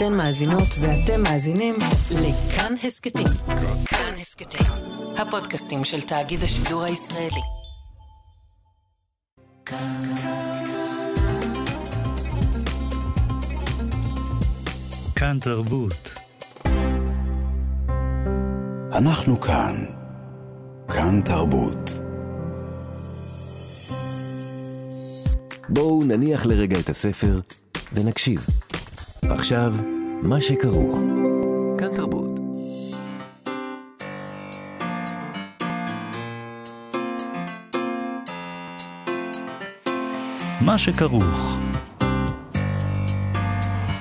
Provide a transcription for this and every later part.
אתן מאזינות ואתם מאזינים לכאן הסכתים. כאן הסכתים, הפודקאסטים של תאגיד השידור הישראלי. כאן תרבות. אנחנו כאן. כאן תרבות. בואו נניח לרגע את הספר ונקשיב. עכשיו, מה שכרוך. כאן תרבות. מה שכרוך.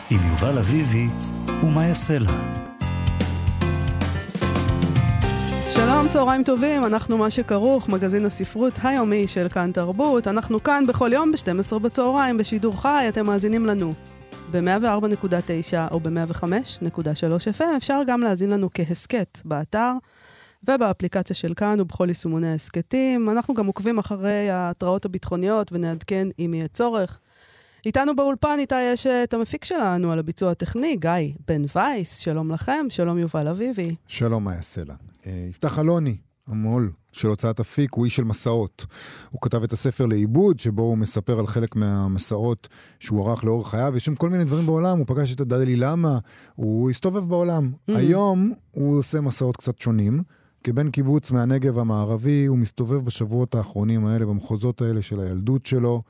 עם יובל אביבי ומה יעשה לה. שלום, צהריים טובים, אנחנו מה שכרוך, מגזין הספרות היומי של כאן תרבות. אנחנו כאן בכל יום ב-12 בצהריים, בשידור חי, אתם מאזינים לנו ב-104.9 או ב-105.3 FM. אפשר גם להאזין לנו כהסכת באתר ובאפליקציה של כאן ובכל יישומוני ההסכתים. אנחנו גם עוקבים אחרי ההתראות הביטחוניות ונעדכן אם יהיה צורך. איתנו באולפן, איתה יש את המפיק שלנו על הביצוע הטכני, גיא בן וייס. שלום לכם, שלום יובל אביבי. שלום, יעשה לה? אה, יפתח אלוני, המו"ל של הוצאת אפיק, הוא איש של מסעות. הוא כתב את הספר לעיבוד, שבו הוא מספר על חלק מהמסעות שהוא ערך לאורך חייו. יש שם כל מיני דברים בעולם, הוא פגש את הדלי למה, הוא הסתובב בעולם. Mm-hmm. היום הוא עושה מסעות קצת שונים. כבן קיבוץ מהנגב המערבי, הוא מסתובב בשבועות האחרונים האלה, במחוזות האלה של הילדות שלו,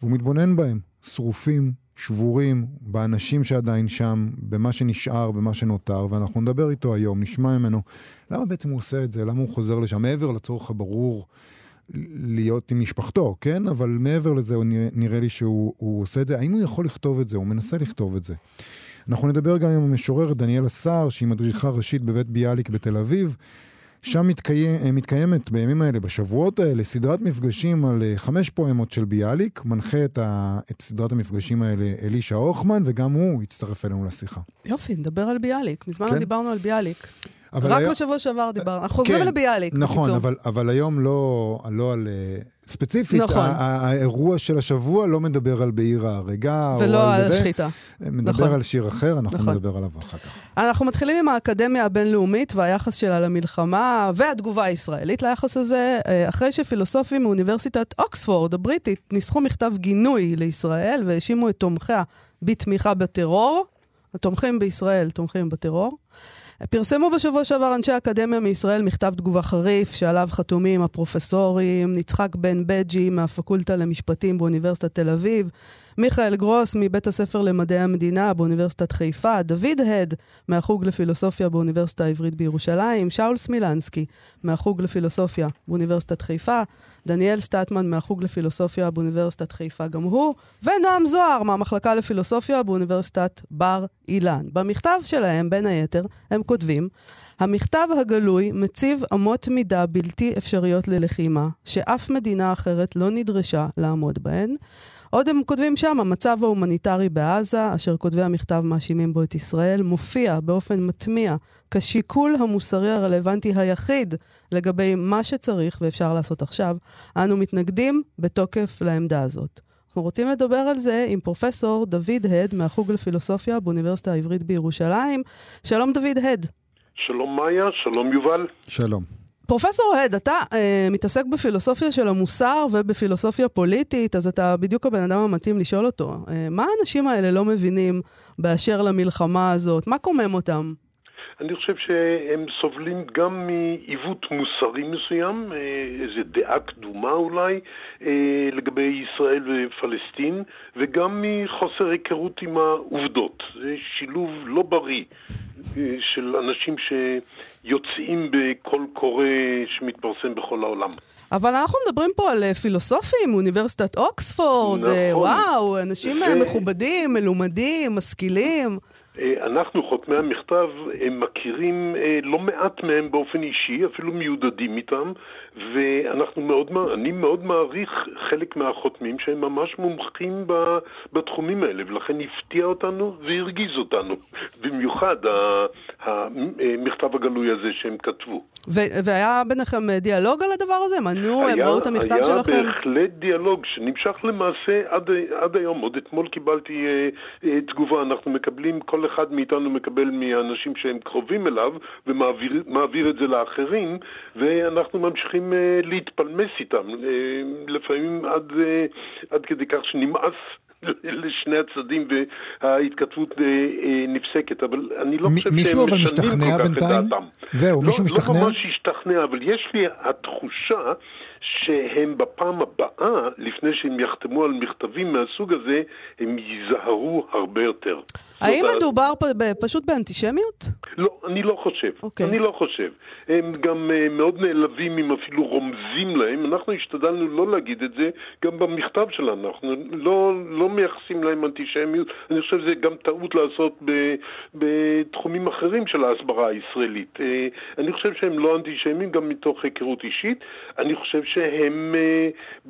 והוא מתבונן בהם, שרופים, שבורים, באנשים שעדיין שם, במה שנשאר, במה שנותר, ואנחנו נדבר איתו היום, נשמע ממנו למה בעצם הוא עושה את זה, למה הוא חוזר לשם, מעבר לצורך הברור להיות עם משפחתו, כן? אבל מעבר לזה, נראה לי שהוא עושה את זה. האם הוא יכול לכתוב את זה? הוא מנסה לכתוב את זה. אנחנו נדבר גם עם המשוררת דניאלה סער, שהיא מדריכה ראשית בבית ביאליק בתל אביב. שם מתקיים, אה, מתקיימת בימים האלה, בשבועות האלה, סדרת מפגשים על אה, חמש פואמות של ביאליק. מנחה את, ה, את סדרת המפגשים האלה אלישע הוכמן, וגם הוא יצטרף אלינו לשיחה. יופי, נדבר על ביאליק. מזמן כן? לא דיברנו על ביאליק. רק היה... בשבוע שעבר דיברנו. אנחנו חוזרים כן, לביאליק, נכון, אבל, אבל היום לא, לא על... אה, ספציפית, נכון. האירוע של השבוע לא מדבר על בעיר ההרגה. ולא על השחיטה. מדבר נכון. על שיר אחר, אנחנו נכון. נדבר עליו אחר כך. אנחנו מתחילים עם האקדמיה הבינלאומית והיחס שלה למלחמה, והתגובה הישראלית ליחס הזה, אה, אחרי שפילוסופים מאוניברסיטת אוקספורד הבריטית ניסחו מכתב גינוי לישראל והאשימו את תומכיה בתמיכה בטרור. התומכים בישראל תומכים בטרור. פרסמו בשבוע שעבר אנשי האקדמיה מישראל מכתב תגובה חריף, שעליו חתומים הפרופסורים נצחק בן בג'י מהפקולטה למשפטים באוניברסיטת תל אביב, מיכאל גרוס מבית הספר למדעי המדינה באוניברסיטת חיפה, דוד הד מהחוג לפילוסופיה באוניברסיטה העברית בירושלים, שאול סמילנסקי מהחוג לפילוסופיה באוניברסיטת חיפה, דניאל סטטמן מהחוג לפילוסופיה באוניברסיטת חיפה גם הוא, ונועם זוהר מהמחלקה לפילוסופיה באוניברסיטת בר אילן. במכתב שלהם, בין היתר, הם כותבים, המכתב הגלוי מציב אמות מידה בלתי אפשריות ללחימה, שאף מדינה אחרת לא נדרשה לעמוד בהן. עוד הם כותבים שם, המצב ההומניטרי בעזה, אשר כותבי המכתב מאשימים בו את ישראל, מופיע באופן מתמיה כשיקול המוסרי הרלוונטי היחיד לגבי מה שצריך ואפשר לעשות עכשיו. אנו מתנגדים בתוקף לעמדה הזאת. אנחנו רוצים לדבר על זה עם פרופסור דוד הד מהחוג לפילוסופיה באוניברסיטה העברית בירושלים. שלום דוד הד. שלום מאיה, שלום יובל. שלום. פרופסור הד, אתה אה, מתעסק בפילוסופיה של המוסר ובפילוסופיה פוליטית, אז אתה בדיוק הבן אדם המתאים לשאול אותו. אה, מה האנשים האלה לא מבינים באשר למלחמה הזאת? מה קומם אותם? אני חושב שהם סובלים גם מעיוות מוסרי מסוים, אה, איזו דעה קדומה אולי, אה, לגבי ישראל ופלסטין, וגם מחוסר היכרות עם העובדות. זה שילוב לא בריא של אנשים שיוצאים בקול קורא שמתפרסם בכל העולם. אבל אנחנו מדברים פה על פילוסופים מאוניברסיטת אוקספורד, נכון. וואו, אנשים ו... מכובדים, מלומדים, משכילים. אה, אנחנו, חותמי המכתב, מכירים אה, לא מעט מהם באופן אישי, אפילו מיודדים איתם, ואנחנו מאוד, אני מאוד מעריך חלק מהחותמים שהם ממש מומחים בתחומים האלה, ולכן הפתיע אותנו והרגיז אותנו. במיוחד המכתב הגלוי הזה שהם כתבו. והיה ביניכם דיאלוג על הדבר הזה? מנו, הם ראו את המכתב היה שלכם? היה בהחלט דיאלוג שנמשך למעשה עד, עד היום. עוד אתמול קיבלתי uh, uh, תגובה, אנחנו מקבלים כל שכל אחד מאיתנו מקבל מהאנשים שהם קרובים אליו ומעביר את זה לאחרים, ואנחנו ממשיכים אה, להתפלמס איתם, אה, לפעמים עד, אה, עד כדי כך שנמאס לשני הצדדים וההתכתבות נפסקת, אבל אני לא חושב שהם משנים כל כך בינתיים? את דעתם. זהו, לא, מישהו משתכנע? לא ממש השתכנע, אבל יש לי התחושה שהם בפעם הבאה, לפני שהם יחתמו על מכתבים מהסוג הזה, הם ייזהרו הרבה יותר. האם זאת מדובר ב- פשוט באנטישמיות? לא, אני לא חושב. אוקיי. אני לא חושב. הם גם uh, מאוד נעלבים אם אפילו רומזים להם. אנחנו השתדלנו לא להגיד את זה גם במכתב שלנו. אנחנו לא, לא מייחסים להם אנטישמיות. אני חושב שזה גם טעות לעשות ב, בתחומים אחרים של ההסברה הישראלית. Uh, אני חושב שהם לא אנטישמים גם מתוך היכרות אישית. אני חושב שהם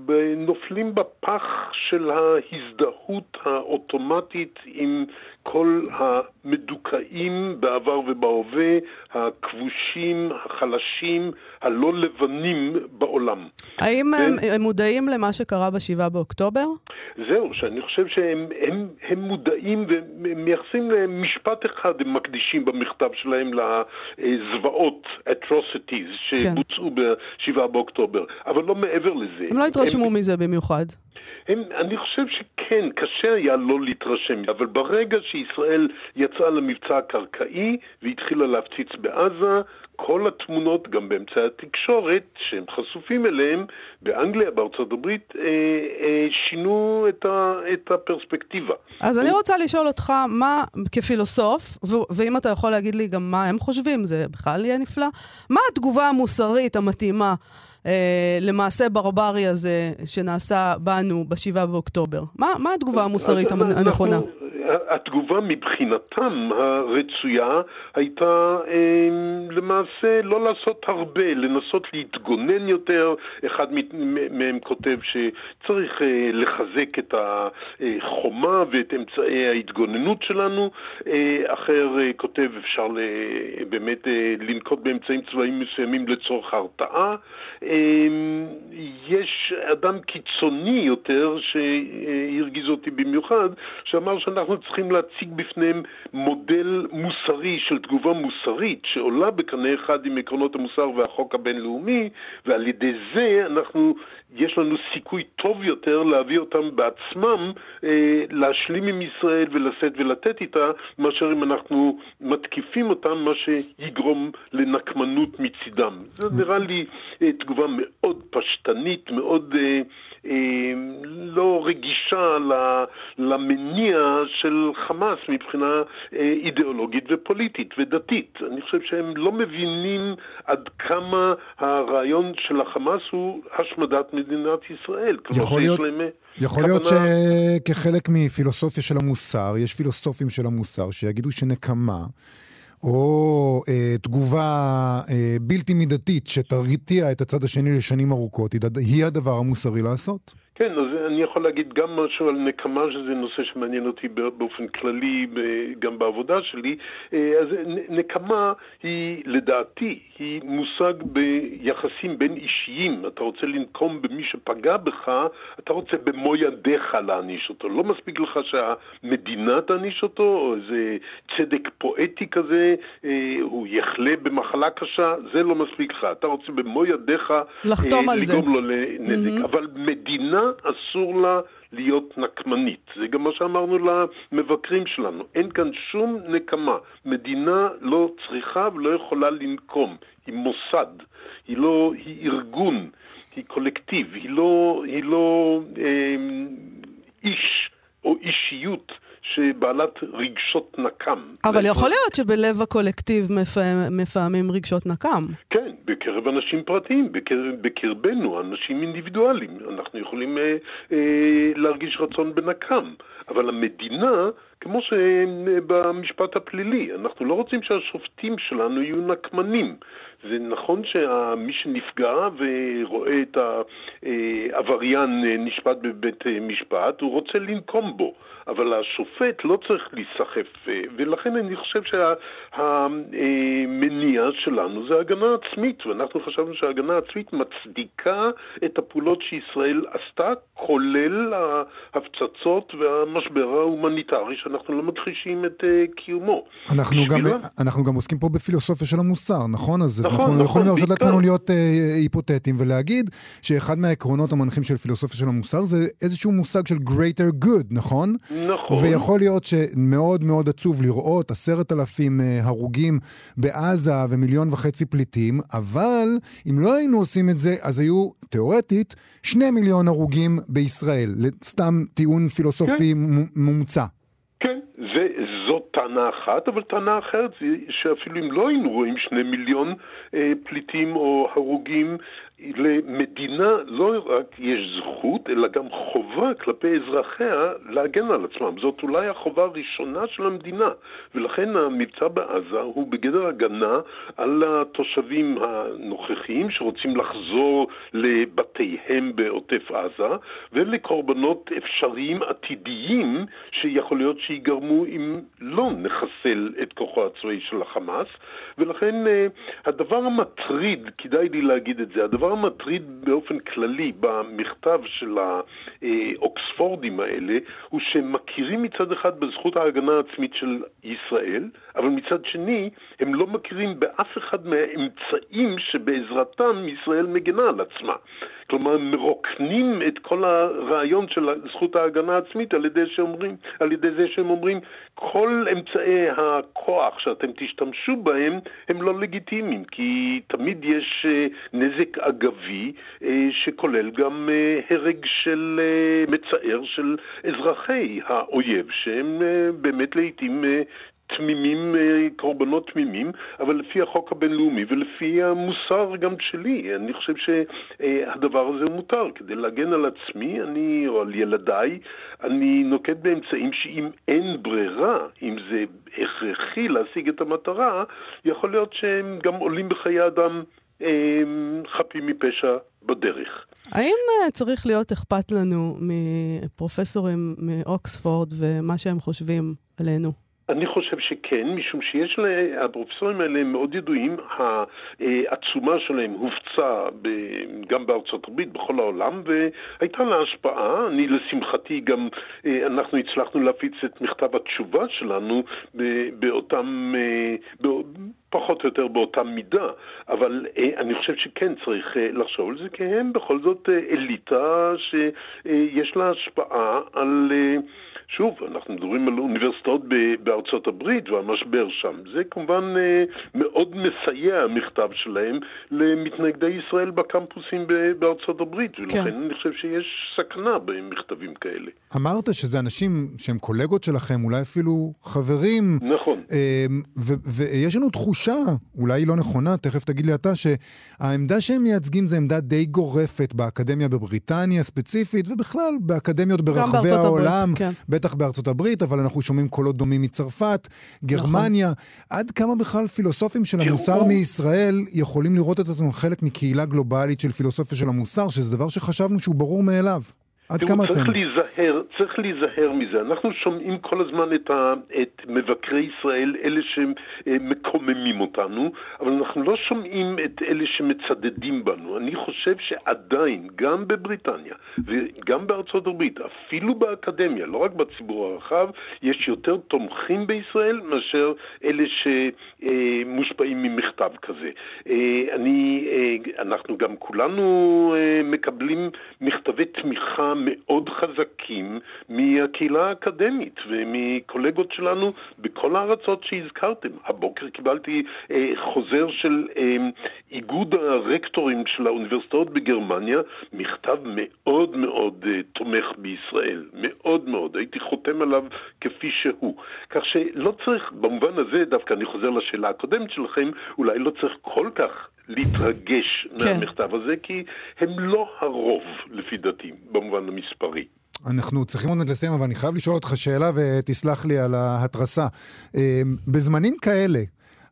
ב- נופלים בפח של ההזדהות האוטומטית עם כל המדוכאים בעבר ובהווה, הכבושים, החלשים, הלא לבנים בעולם. האם כן. הם, הם מודעים למה שקרה ב-7 באוקטובר? זהו, שאני חושב שהם הם, הם מודעים ומייחסים להם משפט אחד הם מקדישים במכתב שלהם לזוועות, atrocities, שבוצעו ב-7 באוקטובר, אבל לא מעבר לזה. הם לא התרשמו מזה במיוחד. הם, אני חושב שכן, קשה היה לא להתרשם, אבל ברגע שישראל יצאה למבצע הקרקעי והתחילה להפציץ בעזה, כל התמונות, גם באמצעי התקשורת, שהם חשופים אליהם, באנגליה, בארצות הברית, אה, אה, שינו את, ה, את הפרספקטיבה. אז אני רוצה לשאול אותך, מה, כפילוסוף, ו- ואם אתה יכול להגיד לי גם מה הם חושבים, זה בכלל יהיה נפלא, מה התגובה המוסרית המתאימה אה, למעשה ברברי הזה שנעשה בנו ב-7 באוקטובר? מה, מה התגובה המוסרית אז המ- אנחנו- הנכונה? התגובה מבחינתם הרצויה הייתה אה, למעשה לא לעשות הרבה, לנסות להתגונן יותר. אחד מהם כותב שצריך אה, לחזק את החומה ואת אמצעי ההתגוננות שלנו. אה, אחר אה, כותב אפשר באמת לנקוט באמצעים צבאיים מסוימים לצורך הרתעה. אה, יש אדם קיצוני יותר שהרגיז אותי במיוחד, שאמר שאנחנו צריכים להציג בפניהם מודל מוסרי של תגובה מוסרית שעולה בקנה אחד עם עקרונות המוסר והחוק הבינלאומי, ועל ידי זה אנחנו, יש לנו סיכוי טוב יותר להביא אותם בעצמם אה, להשלים עם ישראל ולשאת ולתת איתה, מאשר אם אנחנו מתקיפים אותם, מה שיגרום לנקמנות מצידם. זה נראה לי אה, תגובה מאוד פשטנית, מאוד... אה, לא רגישה למניע של חמאס מבחינה אה, אידיאולוגית ופוליטית ודתית. אני חושב שהם לא מבינים עד כמה הרעיון של החמאס הוא השמדת מדינת ישראל. כלומר, יכול להיות- להם, אה, יכול להיות שכחלק מפילוסופיה של המוסר, יש פילוסופים של המוסר שיגידו שנקמה, או אה, תגובה אה, בלתי מידתית שתרתיע את הצד השני לשנים ארוכות, היא הדבר המוסרי לעשות. כן, אז אני יכול להגיד גם משהו על נקמה, שזה נושא שמעניין אותי באופן כללי, גם בעבודה שלי. אה, אז נקמה היא, לדעתי, היא מושג ביחסים בין אישיים. אתה רוצה לנקום במי שפגע בך, אתה רוצה במו ידיך להעניש אותו. לא מספיק לך שהמדינה תעניש אותו, או איזה צדק פואטי כזה, אה, הוא יחלה במחלה קשה, זה לא מספיק לך. אתה רוצה במו ידיך לחתום אה, על זה. לגרום לו לנזק. אבל מדינה אסור לה להיות נקמנית. זה גם מה שאמרנו למבקרים שלנו. אין כאן שום נקמה. מדינה לא צריכה ולא יכולה לנקום. היא מוסד, היא לא, היא ארגון, היא קולקטיב, היא לא, היא לא אה, איש או אישיות שבעלת רגשות נקם. אבל יכול להיות שבלב הקולקטיב מפעם- מפעמים רגשות נקם. כן, בקרב אנשים פרטיים, בקרב, בקרבנו, אנשים אינדיבידואלים. אנחנו יכולים אה, אה, להרגיש רצון בנקם, אבל המדינה, כמו שבמשפט הפלילי, אנחנו לא רוצים שהשופטים שלנו יהיו נקמנים. זה נכון שמי שנפגע ורואה את העבריין אה, נשפט בבית אה, משפט, הוא רוצה לנקום בו, אבל השופט לא צריך להיסחף, אה, ולכן אני חושב שהמניע שלנו זה הגנה עצמית, ואנחנו חשבנו שההגנה העצמית מצדיקה את הפעולות שישראל עשתה, כולל ההפצצות והמשבר ההומניטרי שאנחנו אנחנו לא מכחישים את קיומו. אנחנו גם, בשבילה- אנחנו גם עוסקים פה בפילוסופיה של המוסר, נכון? אז נכון, אנחנו נכון, יכולים להרשות בעיקר. לעצמנו להיות אה, היפותטיים ולהגיד שאחד מהעקרונות המנחים של פילוסופיה של המוסר זה איזשהו מושג של greater good, נכון? נכון. ויכול להיות שמאוד מאוד עצוב לראות עשרת אלפים אה, הרוגים בעזה ומיליון וחצי פליטים, אבל אם לא היינו עושים את זה, אז היו תיאורטית שני מיליון הרוגים בישראל. סתם טיעון פילוסופי מ- מומצא. כן, זה, טענה אחת, אבל טענה אחרת זה שאפילו אם לא היינו רואים שני מיליון אה, פליטים או הרוגים, למדינה לא רק יש זכות, אלא גם חובה כלפי אזרחיה להגן על עצמם. זאת אולי החובה הראשונה של המדינה, ולכן המבצע בעזה הוא בגדר הגנה על התושבים הנוכחיים שרוצים לחזור לבתיהם בעוטף עזה, ולקורבנות אפשריים עתידיים שיכול להיות שיגרמו אם לא נחסל את כוחו הצבאי של החמאס, ולכן אה, הדבר המטריד, כדאי לי להגיד את זה, הדבר המטריד באופן כללי במכתב של האוקספורדים האלה, הוא שהם מכירים מצד אחד בזכות ההגנה העצמית של ישראל, אבל מצד שני הם לא מכירים באף אחד מהאמצעים שבעזרתם ישראל מגנה על עצמה. כלומר, מרוקנים את כל הרעיון של זכות ההגנה העצמית על ידי, שאומרים, על ידי זה שהם אומרים כל אמצעי הכוח שאתם תשתמשו בהם הם לא לגיטימיים, כי תמיד יש אה, נזק אגבי אה, שכולל גם אה, הרג של מצער של אזרחי האויב, שהם באמת לעיתים תמימים, אה, קורבנות תמימים, אבל לפי החוק הבינלאומי ולפי המוסר גם שלי, אני חושב שהדבר הזה מותר. כדי להגן על עצמי, אני, או על ילדיי, אני נוקט באמצעים שאם אין ברירה, אם זה הכרחי להשיג את המטרה, יכול להיות שהם גם עולים בחיי אדם אה, חפים מפשע בדרך. האם אה, צריך להיות אכפת לנו מפרופסורים מאוקספורד ומה שהם חושבים עלינו? אני חושב שכן, משום שיש, הפרופסורים האלה הם מאוד ידועים, העצומה שלהם הופצה ב, גם בארצות הברית, בכל העולם, והייתה לה השפעה. אני, לשמחתי, גם אה, אנחנו הצלחנו להפיץ את מכתב התשובה שלנו באותם, אה, פחות או יותר באותה מידה, אבל אה, אני חושב שכן צריך לחשוב על זה, כי הם בכל זאת אליטה שיש לה השפעה על... שוב, אנחנו מדברים על אוניברסיטאות בארצות הברית והמשבר שם. זה כמובן מאוד מסייע, המכתב שלהם, למתנגדי ישראל בקמפוסים בארצות הברית, ולכן כן. אני חושב שיש סכנה במכתבים כאלה. אמרת שזה אנשים שהם קולגות שלכם, אולי אפילו חברים. נכון. ויש לנו תחושה, אולי היא לא נכונה, תכף תגיד לי אתה, שהעמדה שהם מייצגים זה עמדה די גורפת באקדמיה בבריטניה ספציפית, ובכלל באקדמיות ברחבי העולם. הברית, כן. בטח בארצות הברית, אבל אנחנו שומעים קולות דומים מצרפת, גרמניה. נכון. עד כמה בכלל פילוסופים של המוסר. מישראל יכולים לראות את עצמם חלק מקהילה גלובלית של פילוסופיה של המוסר, שזה דבר שחשבנו שהוא ברור מאליו. עד כמה צריך אתם? להיזהר, צריך להיזהר מזה. אנחנו שומעים כל הזמן את, ה, את מבקרי ישראל, אלה שמקוממים אותנו, אבל אנחנו לא שומעים את אלה שמצדדים בנו. אני חושב שעדיין, גם בבריטניה וגם בארצות הברית, אפילו באקדמיה, לא רק בציבור הרחב, יש יותר תומכים בישראל מאשר אלה שמושפעים ממכתב כזה. אני, אנחנו גם כולנו מקבלים מכתבי תמיכה מאוד חזקים מהקהילה האקדמית ומקולגות שלנו בכל הארצות שהזכרתם. הבוקר קיבלתי אה, חוזר של אה, איגוד הרקטורים של האוניברסיטאות בגרמניה, מכתב מאוד מאוד אה, תומך בישראל, מאוד מאוד. הייתי חותם עליו כפי שהוא. כך שלא צריך, במובן הזה, דווקא אני חוזר לשאלה הקודמת שלכם, אולי לא צריך כל כך להתרגש כן. מהמכתב הזה, כי הם לא הרוב, לפי דעתי, במובן המספרי. אנחנו צריכים עוד לסיים, אבל אני חייב לשאול אותך שאלה ותסלח לי על ההתרסה. בזמנים כאלה,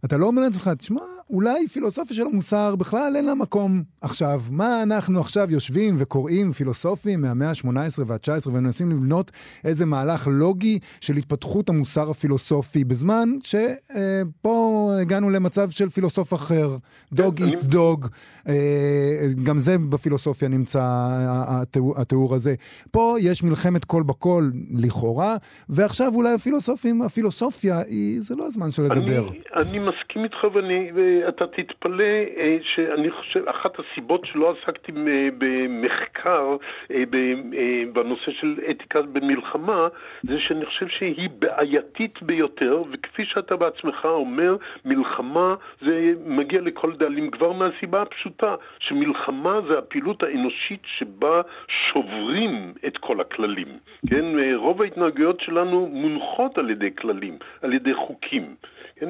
אתה לא אומר לעצמך, תשמע, אולי פילוסופיה של המוסר בכלל אין לה מקום עכשיו. מה אנחנו עכשיו יושבים וקוראים פילוסופים מהמאה ה-18 וה-19 ומנסים לבנות איזה מהלך לוגי של התפתחות המוסר הפילוסופי, בזמן שפה אה, הגענו למצב של פילוסוף אחר, דוג איט דוג, גם זה בפילוסופיה נמצא התיאור, התיאור הזה. פה יש מלחמת קול בקול, לכאורה, ועכשיו אולי הפילוסופים, הפילוסופיה, היא, זה לא הזמן של לדבר. אני, אני מסכים איתך ואתה תתפלא אה, שאני חושב, אחת הסיבות שלא עסקתי במחקר אה, בנושא של אתיקה במלחמה, זה שאני חושב שהיא בעייתית ביותר, וכפי שאתה בעצמך אומר, מלחמה זה מגיע לכל דאלים כבר מהסיבה הפשוטה, שמלחמה זה הפעילות האנושית שבה שוברים את כל הכללים. כן, רוב ההתנהגויות שלנו מונחות על ידי כללים, על ידי חוקים. כן,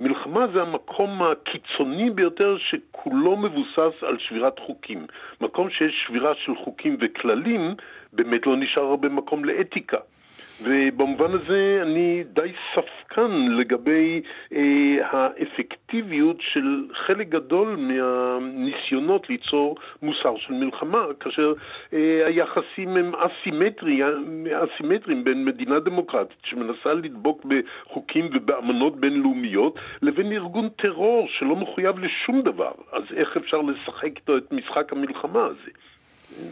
ומלחמה זה המקום הקיצוני ביותר שכולו מבוסס על שבירת חוקים. מקום שיש שבירה של חוקים וכללים, באמת לא נשאר הרבה מקום לאתיקה. ובמובן הזה אני די ספקן לגבי אה, האפקטיביות של חלק גדול מהניסיונות ליצור מוסר של מלחמה, כאשר אה, היחסים הם אסימטריים, אסימטריים בין מדינה דמוקרטית שמנסה לדבוק בחוקים ובאמנות בינלאומיות לבין ארגון טרור שלא מחויב לשום דבר. אז איך אפשר לשחק איתו את משחק המלחמה הזה?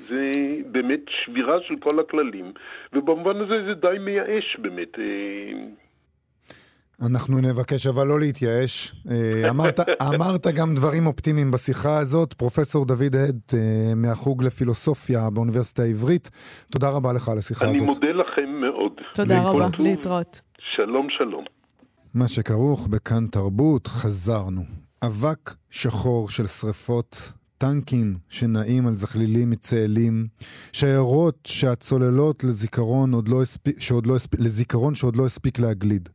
זה באמת שבירה של כל הכללים, ובמובן הזה זה די מייאש באמת. אה. אנחנו נבקש אבל לא להתייאש. אה, אמרת, אמרת גם דברים אופטימיים בשיחה הזאת. פרופסור דוד עד אה, מהחוג לפילוסופיה באוניברסיטה העברית, תודה רבה לך על השיחה אני הזאת. אני מודה לכם מאוד. תודה רבה, להתראות. שלום, שלום. מה שכרוך בכאן תרבות, חזרנו. אבק שחור של שריפות טנקים שנעים על זחלילים מצאלים, שיירות שהצוללות לזיכרון עוד לא הספיק, שעוד לא הספיק, לזיכרון שעוד לא הספיק להגליד.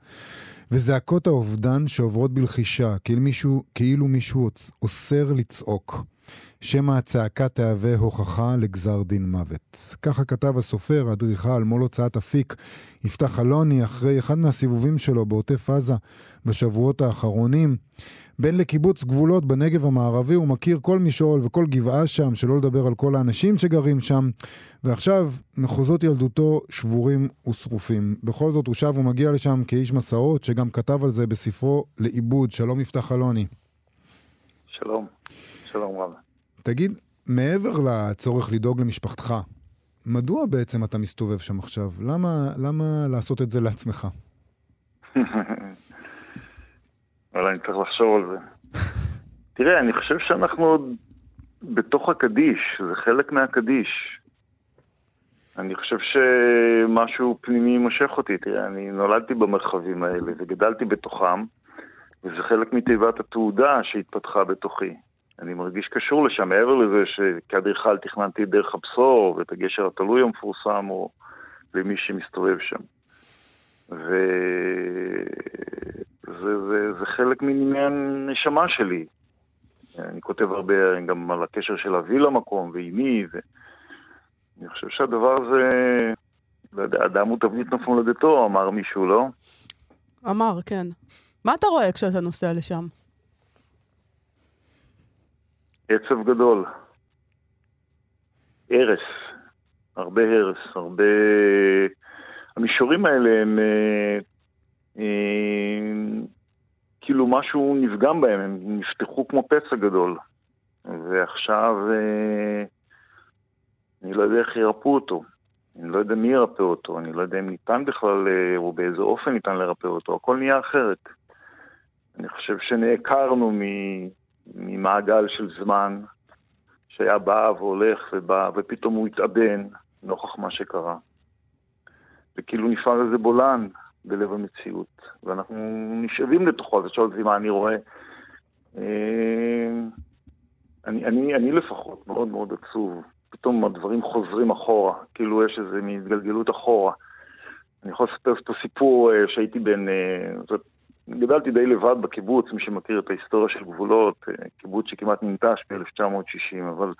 וזעקות האובדן שעוברות בלחישה, כאילו מישהו, כאילו מישהו אוסר לצעוק. שמא הצעקה תהווה הוכחה לגזר דין מוות. ככה כתב הסופר, האדריכל, מול הוצאת אפיק, יפתח אלוני, אחרי אחד מהסיבובים שלו בעוטף עזה בשבועות האחרונים. בין לקיבוץ גבולות בנגב המערבי, הוא מכיר כל משעול וכל גבעה שם, שלא לדבר על כל האנשים שגרים שם, ועכשיו מחוזות ילדותו שבורים ושרופים. בכל זאת הוא שב ומגיע לשם כאיש מסעות, שגם כתב על זה בספרו לעיבוד. שלום יפתח אלוני. שלום, שלום רב. תגיד, מעבר לצורך לדאוג למשפחתך, מדוע בעצם אתה מסתובב שם עכשיו? למה, למה לעשות את זה לעצמך? אבל אני צריך לחשוב על זה. תראה, אני חושב שאנחנו עוד בתוך הקדיש, זה חלק מהקדיש. אני חושב שמשהו פנימי מושך אותי. תראה, אני נולדתי במרחבים האלה וגדלתי בתוכם, וזה חלק מתיבת התעודה שהתפתחה בתוכי. אני מרגיש קשור לשם, מעבר לזה שכאדריכל תכננתי את דרך הבשור ואת הגשר התלוי המפורסם, או למי שמסתובב שם. וזה זה, זה חלק מעניין נשמה שלי. אני כותב הרבה גם על הקשר של אבי למקום ואימי, ואני חושב שהדבר הזה, לא אדם הוא תבנית נוף מולדתו, אמר מישהו, לא? אמר, כן. מה אתה רואה כשאתה נוסע לשם? עצב גדול. הרס. הרבה הרס, הרבה... המישורים האלה הם אה, כאילו משהו נפגם בהם, הם נפתחו כמו פצע גדול. ועכשיו אה, אני לא יודע איך ירפאו אותו. אני לא יודע מי ירפא אותו, אני לא יודע אם ניתן בכלל, אה, או באיזה אופן ניתן לרפא אותו, הכל נהיה אחרת. אני חושב שנעקרנו ממעגל של זמן שהיה בא והולך ובא, ופתאום הוא התאבן נוכח מה שקרה. וכאילו נפעל איזה בולען בלב המציאות, ואנחנו נשאבים לתוכו, אז אתה שואל אותי מה אני רואה. אה, אני, אני, אני לפחות מאוד מאוד עצוב. פתאום הדברים חוזרים אחורה, כאילו יש איזה מין התגלגלות אחורה. אני יכול לספר את הסיפור אה, שהייתי בן... אה, גדלתי די לבד בקיבוץ, מי שמכיר את ההיסטוריה של גבולות, קיבוץ שכמעט ננטש ב-1960, אבל...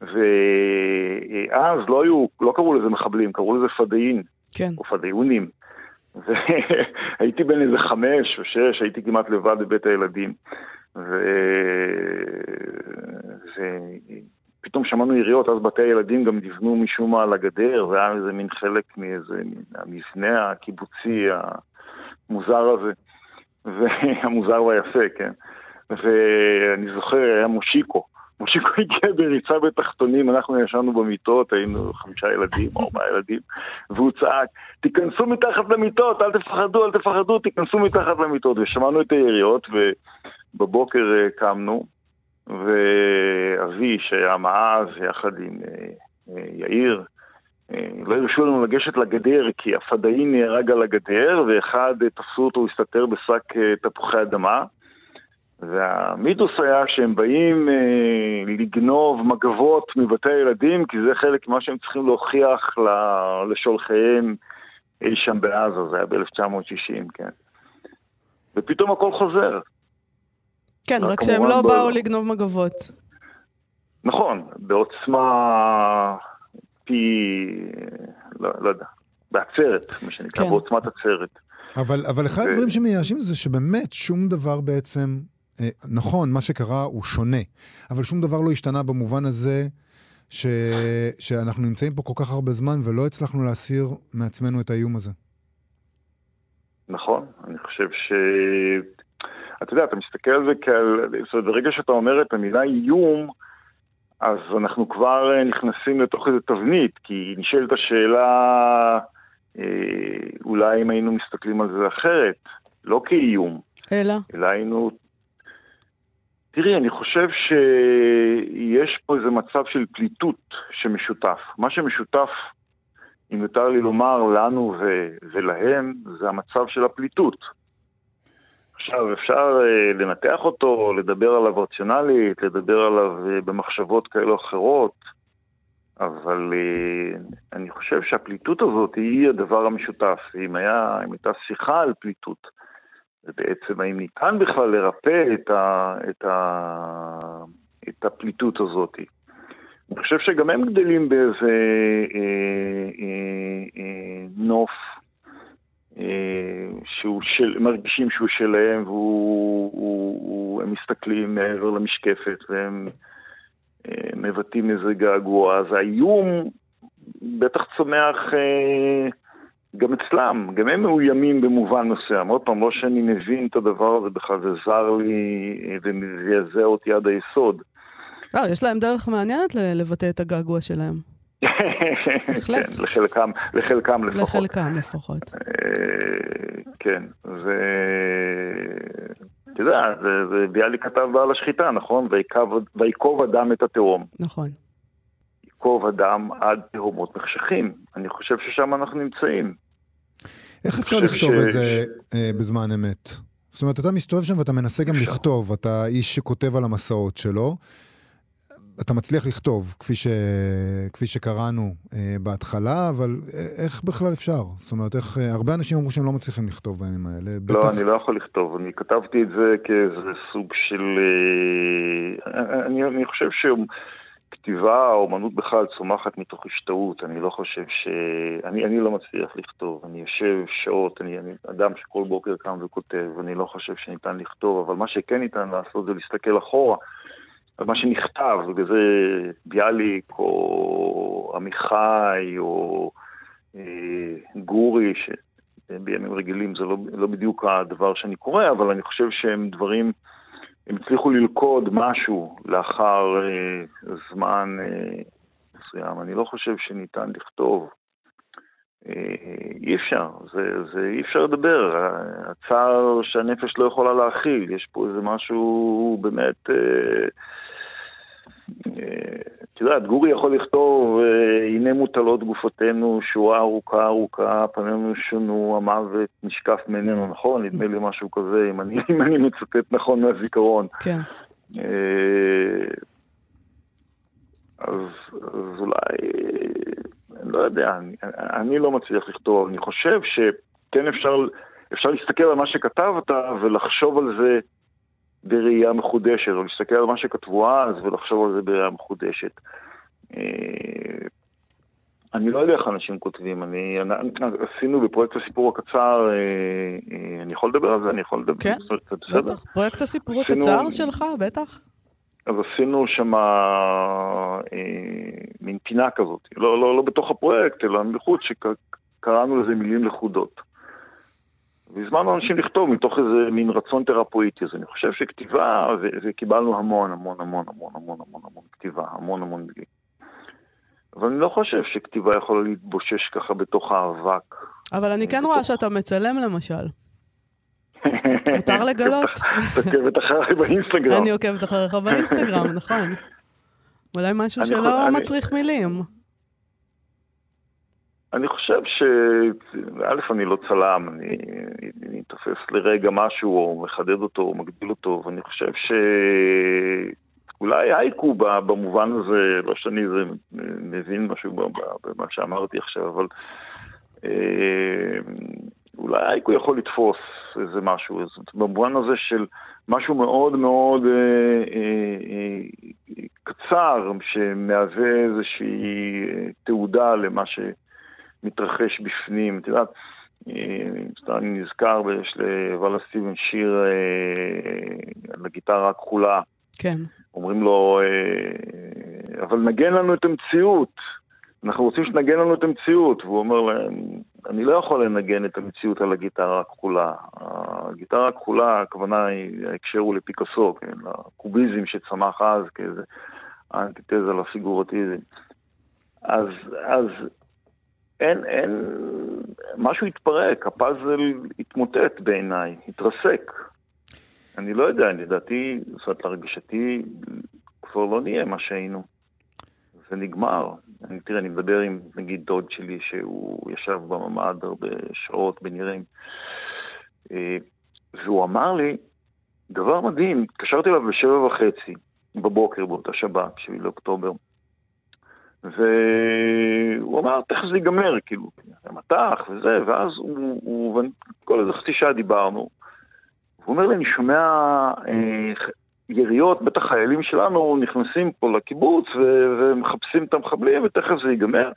ואז לא היו, לא קראו לזה מחבלים, קראו לזה פדאין, כן. או פדאיונים. והייתי בן איזה חמש או שש, הייתי כמעט לבד בבית הילדים. ו... ופתאום שמענו יריות, אז בתי הילדים גם נבנו משום מה על הגדר, והיה איזה מין חלק מאיזה המבנה הקיבוצי המוזר הזה, והמוזר והיפה, כן. ואני זוכר, היה מושיקו. מושיקו הגיע בריצה בתחתונים, אנחנו ישנו במיטות, היינו חמישה ילדים, ארבעה ילדים, והוא צעק, תיכנסו מתחת למיטות, אל תפחדו, אל תפחדו, תיכנסו מתחת למיטות. ושמענו את היריות, ובבוקר אה, קמנו, ואבי, שהיה מעז, יחד עם אה, אה, יאיר, לא הרשו לנו לגשת לגדר, כי הפדאי נהרג על הגדר, ואחד תפסו אותו, הסתתר בשק תפוחי אדמה. והמיתוס היה שהם באים אה, לגנוב מגבות מבתי הילדים, כי זה חלק ממה שהם צריכים להוכיח לשולחיהם אי שם בעזה, זה היה ב-1960, כן. ופתאום הכל חוזר. כן, רק שהם לא. באו לגנוב מגבות. נכון, בעוצמה פי... לא, לא יודע, בעצרת, מה שנקרא, כן. בעוצמת עצרת. אבל, אבל אחד הדברים שמייאשים זה שבאמת שום דבר בעצם נכון, מה שקרה הוא שונה, אבל שום דבר לא השתנה במובן הזה ש... שאנחנו נמצאים פה כל כך הרבה זמן ולא הצלחנו להסיר מעצמנו את האיום הזה. נכון, אני חושב ש... אתה יודע, אתה מסתכל על זה כעל... זאת אומרת, ברגע שאתה אומר את המילה איום, אז אנחנו כבר אה, נכנסים לתוך איזה תבנית, כי נשאלת השאלה, אה, אולי אם היינו מסתכלים על זה אחרת, לא כאיום. אלא? אלא היינו תראי, אני חושב שיש פה איזה מצב של פליטות שמשותף. מה שמשותף, אם יותר לי לומר, לנו ו- ולהם, זה המצב של הפליטות. עכשיו, אפשר uh, לנתח אותו, לדבר עליו רציונלית, לדבר עליו uh, במחשבות כאלה או אחרות, אבל uh, אני חושב שהפליטות הזאת היא הדבר המשותף. אם, היה, אם הייתה שיחה על פליטות, ובעצם האם ניתן בכלל לרפא את, ה, את, ה, את הפליטות הזאת. אני חושב שגם הם גדלים באיזה אה, אה, אה, נוף אה, שהוא של, שהוא שלהם והם מסתכלים מעבר למשקפת והם אה, מבטאים איזה געגוע. אז האיום בטח צומח אה, גם אצלם, גם הם מאוימים במובן מסוים. עוד פעם, לא שאני מבין את הדבר הזה בכלל, זה זר לי וזעזע אותי עד היסוד. לא, יש להם דרך מעניינת לבטא את הגעגוע שלהם. בהחלט. כן, לחלקם, לחלקם לפחות. לחלקם לפחות. אה, כן, זה... אתה יודע, ביאליק כתב בעל השחיטה, נכון? ויקוב אדם את התהום. נכון. ייקוב אדם עד תהומות מחשכים. אני חושב ששם אנחנו נמצאים. איך אפשר לכתוב ש... את זה אה, בזמן אמת? זאת אומרת, אתה מסתובב שם ואתה מנסה גם אפשר. לכתוב, אתה איש שכותב על המסעות שלו. אתה מצליח לכתוב, כפי, ש... כפי שקראנו אה, בהתחלה, אבל איך בכלל אפשר? זאת אומרת, איך... אה, הרבה אנשים אמרו שהם לא מצליחים לכתוב בימים האלה. לא, בטח... אני לא יכול לכתוב. אני כתבתי את זה כאיזה סוג של... אה, אני, אני חושב ש... כתיבה, האומנות בכלל צומחת מתוך השתאות, אני לא חושב ש... אני, אני לא מצליח לכתוב, אני יושב שעות, אני, אני אדם שכל בוקר קם וכותב, אני לא חושב שניתן לכתוב, אבל מה שכן ניתן לעשות זה להסתכל אחורה. על מה שנכתב, בגלל זה ביאליק או עמיחי או אה, גורי, שבימים רגילים זה לא, לא בדיוק הדבר שאני קורא, אבל אני חושב שהם דברים... הם הצליחו ללכוד משהו לאחר אה, זמן אה, מסוים. אני לא חושב שניתן לכתוב. אה, אי אפשר, זה, זה אי אפשר לדבר. הצער שהנפש לא יכולה להכיל, יש פה איזה משהו באמת... אה, את יודעת, גורי יכול לכתוב, אה, הנה מוטלות גופותינו, שורה ארוכה ארוכה, פנינו שונו, המוות נשקף מעינינו, נכון? נדמה לי משהו כזה, אם אני, אם אני מצטט נכון מהזיכרון. כן. אה, אז, אז אולי, אני לא יודע, אני, אני לא מצליח לכתוב, אני חושב שכן אפשר, אפשר להסתכל על מה שכתבת ולחשוב על זה בראייה מחודשת, או להסתכל על מה שכתבו אז ולחשוב על זה בראייה מחודשת. אה, אני לא יודע איך אנשים כותבים, אני, אני, עשינו בפרויקט הסיפור הקצר, אה, אה, אני יכול לדבר על זה? אני יכול לדבר? כן? בטח. פרויקט הסיפור הקצר שלך, בטח. אז עשינו שם אה, מין פינה כזאת, לא, לא, לא בתוך הפרויקט, אלא מחוץ, שקראנו לזה מילים לכודות. והזמנו אנשים לכתוב מתוך איזה מין רצון תרפואיטי. אז אני חושב שכתיבה, וקיבלנו המון, המון, המון, המון, המון, המון, המון כתיבה, המון המון מילים. אבל אני לא חושב שכתיבה יכולה להתבושש ככה בתוך האבק. אבל אני כן רואה שאתה מצלם למשל. מותר לגלות. את עוקבת אחריי באינסטגרם. אני עוקבת אחריך באינסטגרם, נכון. אולי משהו שלא מצריך מילים. אני חושב ש... א', אני לא צלם, אני, אני תופס לרגע משהו, או מחדד אותו, או מגדיל אותו, ואני חושב ש... אולי הייקו במובן הזה, לא שאני זה מבין משהו במה שאמרתי עכשיו, אבל אה, אולי הייקו יכול לתפוס איזה משהו, אז במובן הזה של משהו מאוד מאוד אה, אה, אה, קצר, שמהווה איזושהי אה, תעודה למה שמתרחש בפנים. את יודעת, אה, אני נזכר, יש לוואלה סטיבן שיר אה, על הגיטרה הכחולה. כן. אומרים לו, אה, אבל נגן לנו את המציאות. אנחנו רוצים שתנגן לנו את המציאות. והוא אומר להם, אני לא יכול לנגן את המציאות על הגיטרה הכחולה. הגיטרה הכחולה, הכוונה היא, ההקשר הוא לפיקאסו, כן? לקוביזם שצמח אז כאיזה אנטיתזה לפיגורטיזם. אז, אז אין, אין, משהו התפרק, הפאזל התמוטט בעיניי, התרסק. אני לא יודע, לדעתי, זאת אומרת, להרגשתי, כבר לא נהיה מה שהיינו. זה נגמר. אני, תראה, אני מדבר עם, נגיד, דוד שלי, שהוא ישב בממ"ד הרבה שעות בנירים, אה, והוא אמר לי, דבר מדהים, התקשרתי אליו בשבע וחצי בבוקר באותה שבת, שביעי לאוקטובר, והוא אמר, תכף זה ייגמר, כאילו, המטח וזה, ואז הוא, הוא כל איזה חצי שעה דיברנו, הוא אומר לי, אני שומע אה, יריות, בטח חיילים שלנו נכנסים פה לקיבוץ ו- ומחפשים את המחבלים ותכף זה ייגמר.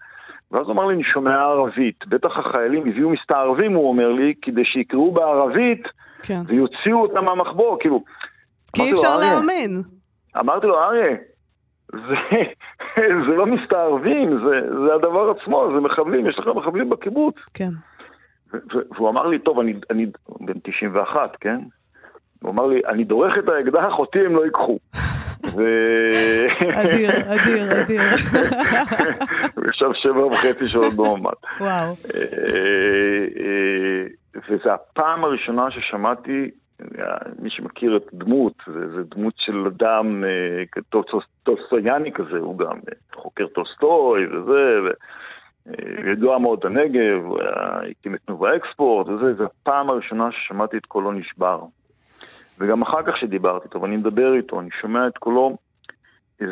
ואז הוא אמר לי, אני שומע ערבית. בטח החיילים הביאו מסתערבים, הוא אומר לי, כדי שיקראו בערבית כן. ויוציאו אותם מהמחבור, כאילו. כי אי אפשר להאמין. אמרתי לו, אריה, זה, זה לא מסתערבים, זה, זה הדבר עצמו, זה מחבלים, יש לך מחבלים בקיבוץ. כן. והוא אמר לי, טוב, אני, אני בן 91, כן? הוא אמר לי, אני דורך את האקדח, אותי הם לא ייקחו. ו... אדיר, אדיר, אדיר. הוא ישב שבע וחצי שעות בממ"ד. וואו. אה, אה, וזו הפעם הראשונה ששמעתי, אה, מי שמכיר את דמות, זה, זה דמות של אדם אה, טולסטויאני כזה, הוא גם אה, חוקר טולסטוי וזה, ו... אה, מאוד היה- הקים את תנובה אקספורט וזה, זו הפעם הראשונה ששמעתי את קולו נשבר. וגם אחר כך שדיברתי איתו, ואני מדבר איתו, אני שומע את קולו, זה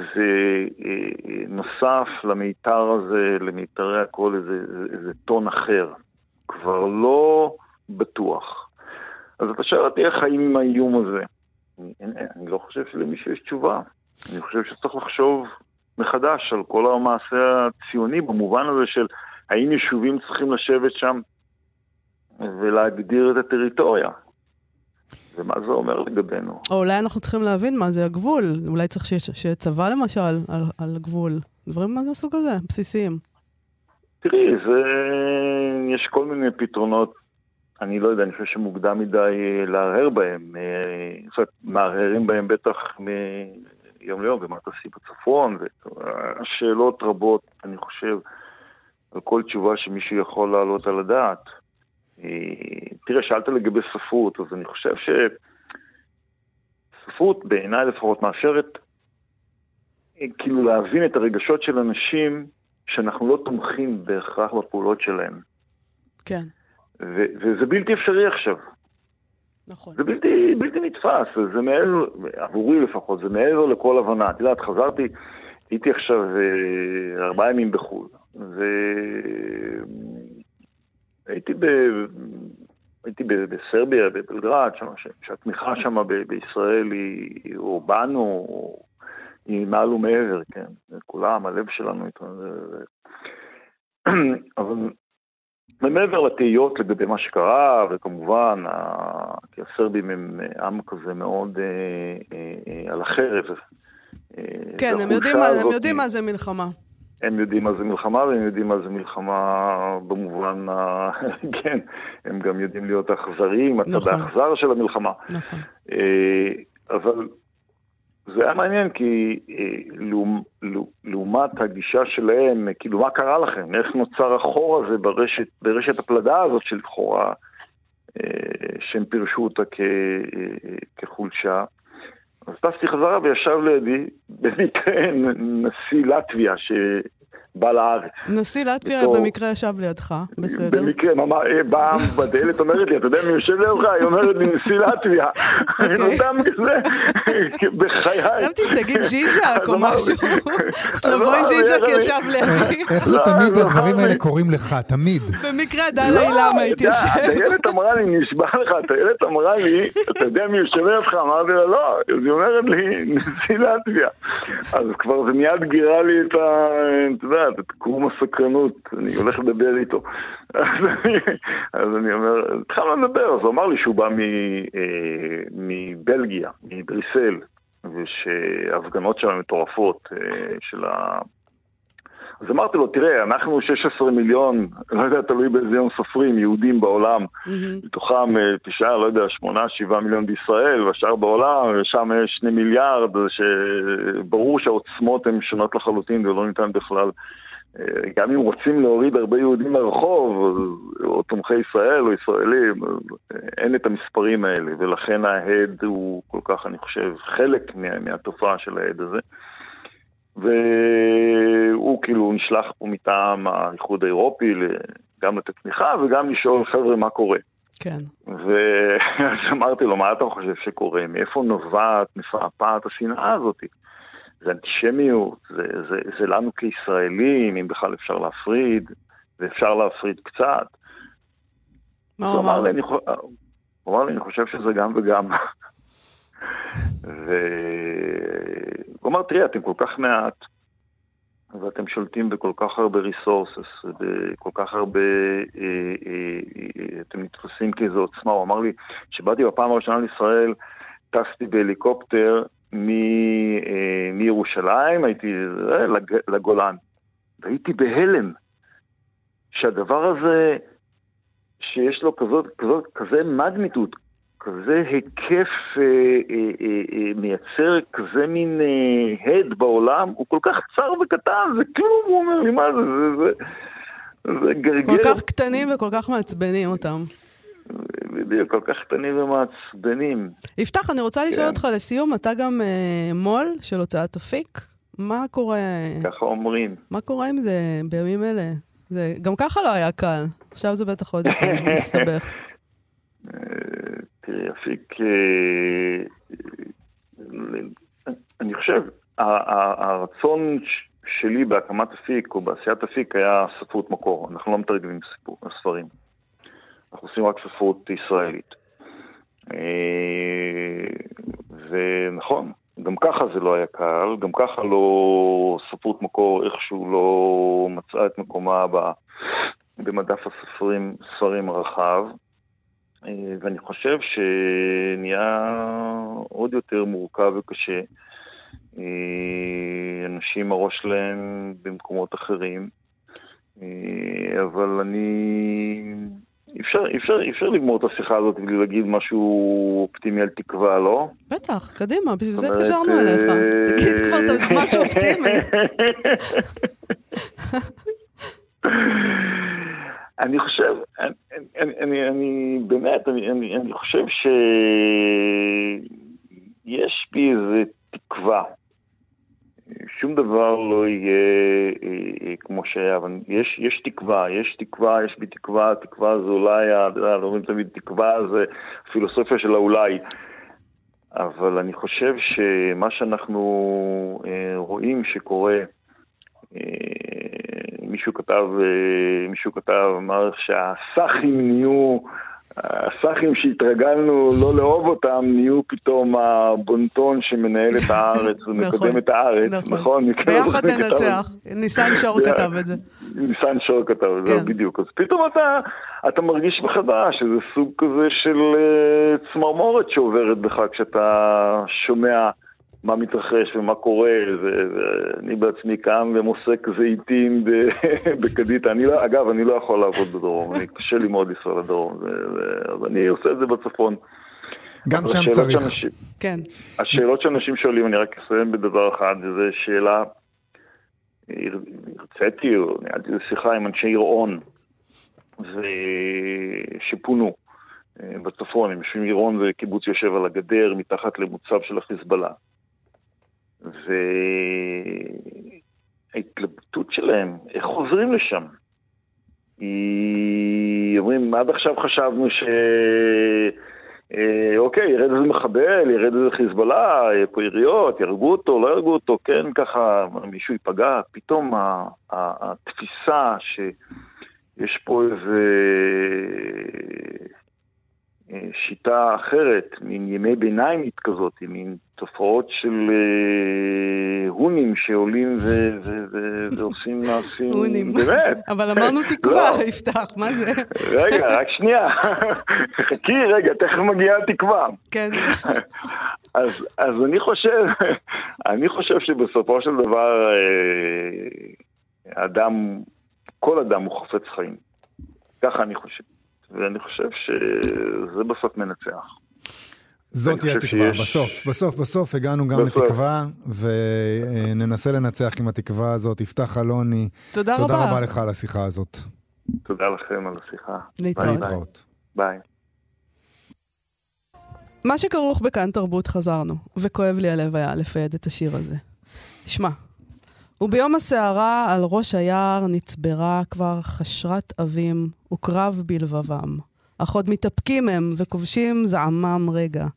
אה, נוסף למיתר הזה, למיתרי הקול, איזה, איזה טון אחר. כבר לא בטוח. אז אתה שואל אותי איך חיים עם האיום הזה. אני, אני, אני לא חושב שלמישהו יש תשובה. אני חושב שצריך לחשוב מחדש על כל המעשה הציוני, במובן הזה של האם יישובים צריכים לשבת שם ולהגדיר את הטריטוריה. ומה זה אומר לגבינו? או אולי אנחנו צריכים להבין מה זה הגבול. אולי צריך שיהיה צבא למשל על, על הגבול. דברים מהסוג הזה, בסיסיים. תראי, זה... יש כל מיני פתרונות, אני לא יודע, אני חושב שמוקדם מדי אה, להרהר בהם. אה, זאת אומרת, מהרהרים בהם בטח מיום ליום, ומה תעשי בצפון, והשאלות רבות, אני חושב, על כל תשובה שמישהו יכול להעלות על הדעת. אה, תראה, שאלת לגבי ספרות, אז אני חושב שספרות, בעיניי לפחות, מאפשרת כאילו להבין את הרגשות של אנשים שאנחנו לא תומכים בהכרח בפעולות שלהם. כן, ו- וזה בלתי אפשרי עכשיו. נכון. זה בלתי, בלתי נתפס, זה מעבר, עבורי לפחות, זה מעבר לכל הבנה. את יודעת, חזרתי, הייתי עכשיו אה, ארבעה ימים בחו"ל, והייתי ב... הייתי בסרביה, בבלגרד, שהתמיכה שם בישראל היא, או בנו, היא מעל ומעבר, כן. כולם, הלב שלנו זה- אבל ומעבר לתהיות לגבי מה שקרה, וכמובן, כי הסרבים הם עם כזה מאוד אה, אה, אה, על החרב. כן, הם יודעים, מה, הם יודעים מה זה מלחמה. הם יודעים מה זה מלחמה, והם יודעים מה זה מלחמה במובן ה... כן, הם גם יודעים להיות אכזריים, הצד נכון. האכזר של המלחמה. נכון. אבל זה היה מעניין כי לעומת, לעומת הגישה שלהם, כאילו מה קרה לכם? איך נוצר החור הזה ברשת, ברשת הפלדה הזאת שלכאורה שהם פירשו אותה כ, כחולשה? אז טסתי חזרה וישב לידי במקרה נשיא לטביה, בא לארץ. נשיא לטביה במקרה ישב לידך, בסדר. במקרה, ממש, אה, באה בדלת, אומרת לי, אתה יודע מי יושב לידך? היא אומרת לי, נשיא לטביה. אני נודם כזה, בחיי. חשבתי שתגיד ז'יז'ק או משהו. סלבוי ז'יז'ק ישב לידי. איך זה תמיד הדברים האלה קורים לך, תמיד. במקרה דלאי למה התיישב. הטיילת אמרה לי, נשבע לך, הטיילת אמרה לי, אתה יודע מי יושב לידך? אמרתי לה, לא. אז היא אומרת לי, נשיא לטביה. אז כבר זה מיד גירה לי את ה... אתה יודע, את קרום הסקרנות, אני הולך לדבר איתו. אז אני, אז אני אומר, התחלנו לדבר, אז הוא אמר לי שהוא בא מ, אה, מבלגיה, מבריסל, ושההפגנות שם מטורפות אה, של ה... אז אמרתי לו, תראה, אנחנו 16 מיליון, לא יודע, תלוי באיזה יום סופרים, יהודים בעולם, mm-hmm. מתוכם אה, תשעה, לא יודע, שמונה, שבעה מיליון בישראל, והשאר בעולם, ושם יש שני מיליארד, שברור שהעוצמות הן שונות לחלוטין ולא ניתן בכלל. אה, גם אם רוצים להוריד הרבה יהודים מהרחוב, או תומכי ישראל או ישראלים, אה, אין את המספרים האלה, ולכן ההד הוא כל כך, אני חושב, חלק מה, מהתופעה של ההד הזה. והוא כאילו נשלח פה מטעם האיחוד האירופי גם לתת תמיכה וגם לשאול חבר'ה מה קורה. כן. ואז אמרתי לו, מה אתה חושב שקורה? מאיפה נובעת מפעפעת השנאה הזאת? זה אנטישמיות, זה, זה, זה לנו כישראלים, אם בכלל אפשר להפריד, ואפשר להפריד קצת. מה הוא אמר? הוא אמר לי, אני חושב שזה גם וגם. והוא אמר, תראי, אתם כל כך מעט, ואתם שולטים בכל כך הרבה ריסורסס, בכל כך הרבה, אה, אה, אה, אתם נתפסים כאיזו עוצמה. הוא אמר לי, כשבאתי בפעם הראשונה לישראל, טסתי בהליקופטר מ, מירושלים, הייתי לג, לגולן, והייתי בהלם שהדבר הזה, שיש לו כזאת, כזאת, כזה מגניטוד, כזה היקף אה, אה, אה, אה, מייצר כזה מין אה, הד בעולם, הוא כל כך צר וקטן, זה כלום, הוא אומר לי, מה זה, זה, זה, זה גרגר. כל כך קטנים וכל כך מעצבנים אותם. בדיוק, כל כך קטנים ומעצבנים. יפתח, אני רוצה לשאול כן. אותך לסיום, אתה גם אה, מו"ל של הוצאת אפיק? מה קורה... ככה אומרים. מה קורה עם זה בימים אלה? זה גם ככה לא היה קל, עכשיו זה בטח עוד יותר מסתבך. אה, תראי, אפיק, אה, אני חושב, הרצון שלי בהקמת אפיק או בעשיית אפיק היה ספרות מקור. אנחנו לא מתרגמים ספרים. אנחנו עושים רק ספרות ישראלית. אה, ונכון, גם ככה זה לא היה קל, גם ככה לא ספרות מקור איכשהו לא מצאה את מקומה במדף הספרים, ספרים הרחב. אה, ואני חושב שנהיה עוד יותר מורכב וקשה. אה, אנשים הראש שלהם במקומות אחרים, אה, אבל אני... אפשר, אפשר, אפשר לגמור את השיחה הזאת בלי להגיד משהו אופטימי על תקווה, לא? בטח, קדימה, בשביל זה התקשרנו אליך. תגיד כבר משהו אופטימי. אני חושב, אני, אני, אני, אני באמת, אני, אני, אני חושב שיש בי איזה תקווה. שום דבר לא יהיה אה, כמו שהיה, אבל יש, יש תקווה, יש תקווה, יש בי תקווה, תקווה זה אולי, אתה יודע, אומרים תמיד תקווה זה פילוסופיה של האולי. אבל אני חושב שמה שאנחנו אה, רואים שקורה, אה, מישהו כתב, אה, מישהו כתב, אמר שהסאחים נהיו הסאחים שהתרגלנו לא לאהוב אותם, נהיו פתאום הבונטון שמנהל את הארץ ומקדם את הארץ, נכון? ביחד ננצח, ניסן שור כתב את זה. ניסן שור כתב את זה, כן. בדיוק. אז פתאום אתה, אתה מרגיש מחדש איזה סוג כזה של אה, צמרמורת שעוברת בך כשאתה שומע מה מתרחש ומה קורה, ואני בעצמי קם ומוסק זיתים בקדיטה. אני לא, אגב, אני לא יכול לעבוד בדרום, אני קשה לי מאוד לנסוע לדרום, אז אני עושה את זה בצפון. גם שם השאלות צריך. שאנשים- כן. השאלות שאנשים שואלים, אני רק אסיים בדבר אחד, וזו שאלה, הרציתי ניהלתי שיחה עם אנשי עירון, ו- שפונו אה, בצפון, הם יושבים עירון זה קיבוץ יושב על הגדר, מתחת למוצב של החיזבאללה. וההתלבטות שלהם, איך חוזרים לשם? היא... אומרים, עד עכשיו חשבנו ש... אה, אוקיי, ירד איזה מחבל, ירד איזה חיזבאללה, יהיה פה יריות, יהרגו אותו, לא יהרגו אותו, כן, ככה, מישהו ייפגע. פתאום ה- ה- התפיסה שיש פה איזה שיטה אחרת, מין ימי ביניימית כזאת, מין תופעות של אה, הונים שעולים ועושים מעשים, הונים. באמת. אבל אמרנו תקווה, לא. יפתח, מה זה? רגע, רק שנייה. חכי רגע, תכף מגיעה התקווה. כן. אז, אז אני חושב, אני חושב שבסופו של דבר, אה, אדם, כל אדם הוא חפץ חיים. ככה אני חושב. ואני חושב שזה בסוף מנצח. זאת חושב התקווה. שיש- בסוף, בסוף, בסוף הגענו גם בסוף. לתקווה, וננסה לנצח עם התקווה הזאת. יפתח אלוני, תודה תודה רבה. רבה לך על השיחה הזאת. תודה לכם על השיחה. להתראות. ביי, ביי. להתראות. ביי. מה שכרוך בכאן תרבות חזרנו, וכואב לי הלב היה ל fade את השיר הזה. שמע, וביום הסערה על ראש היער נצברה כבר חשרת אבים וקרב בלבבם. אך עוד מתאפקים הם וכובשים זעמם רגע.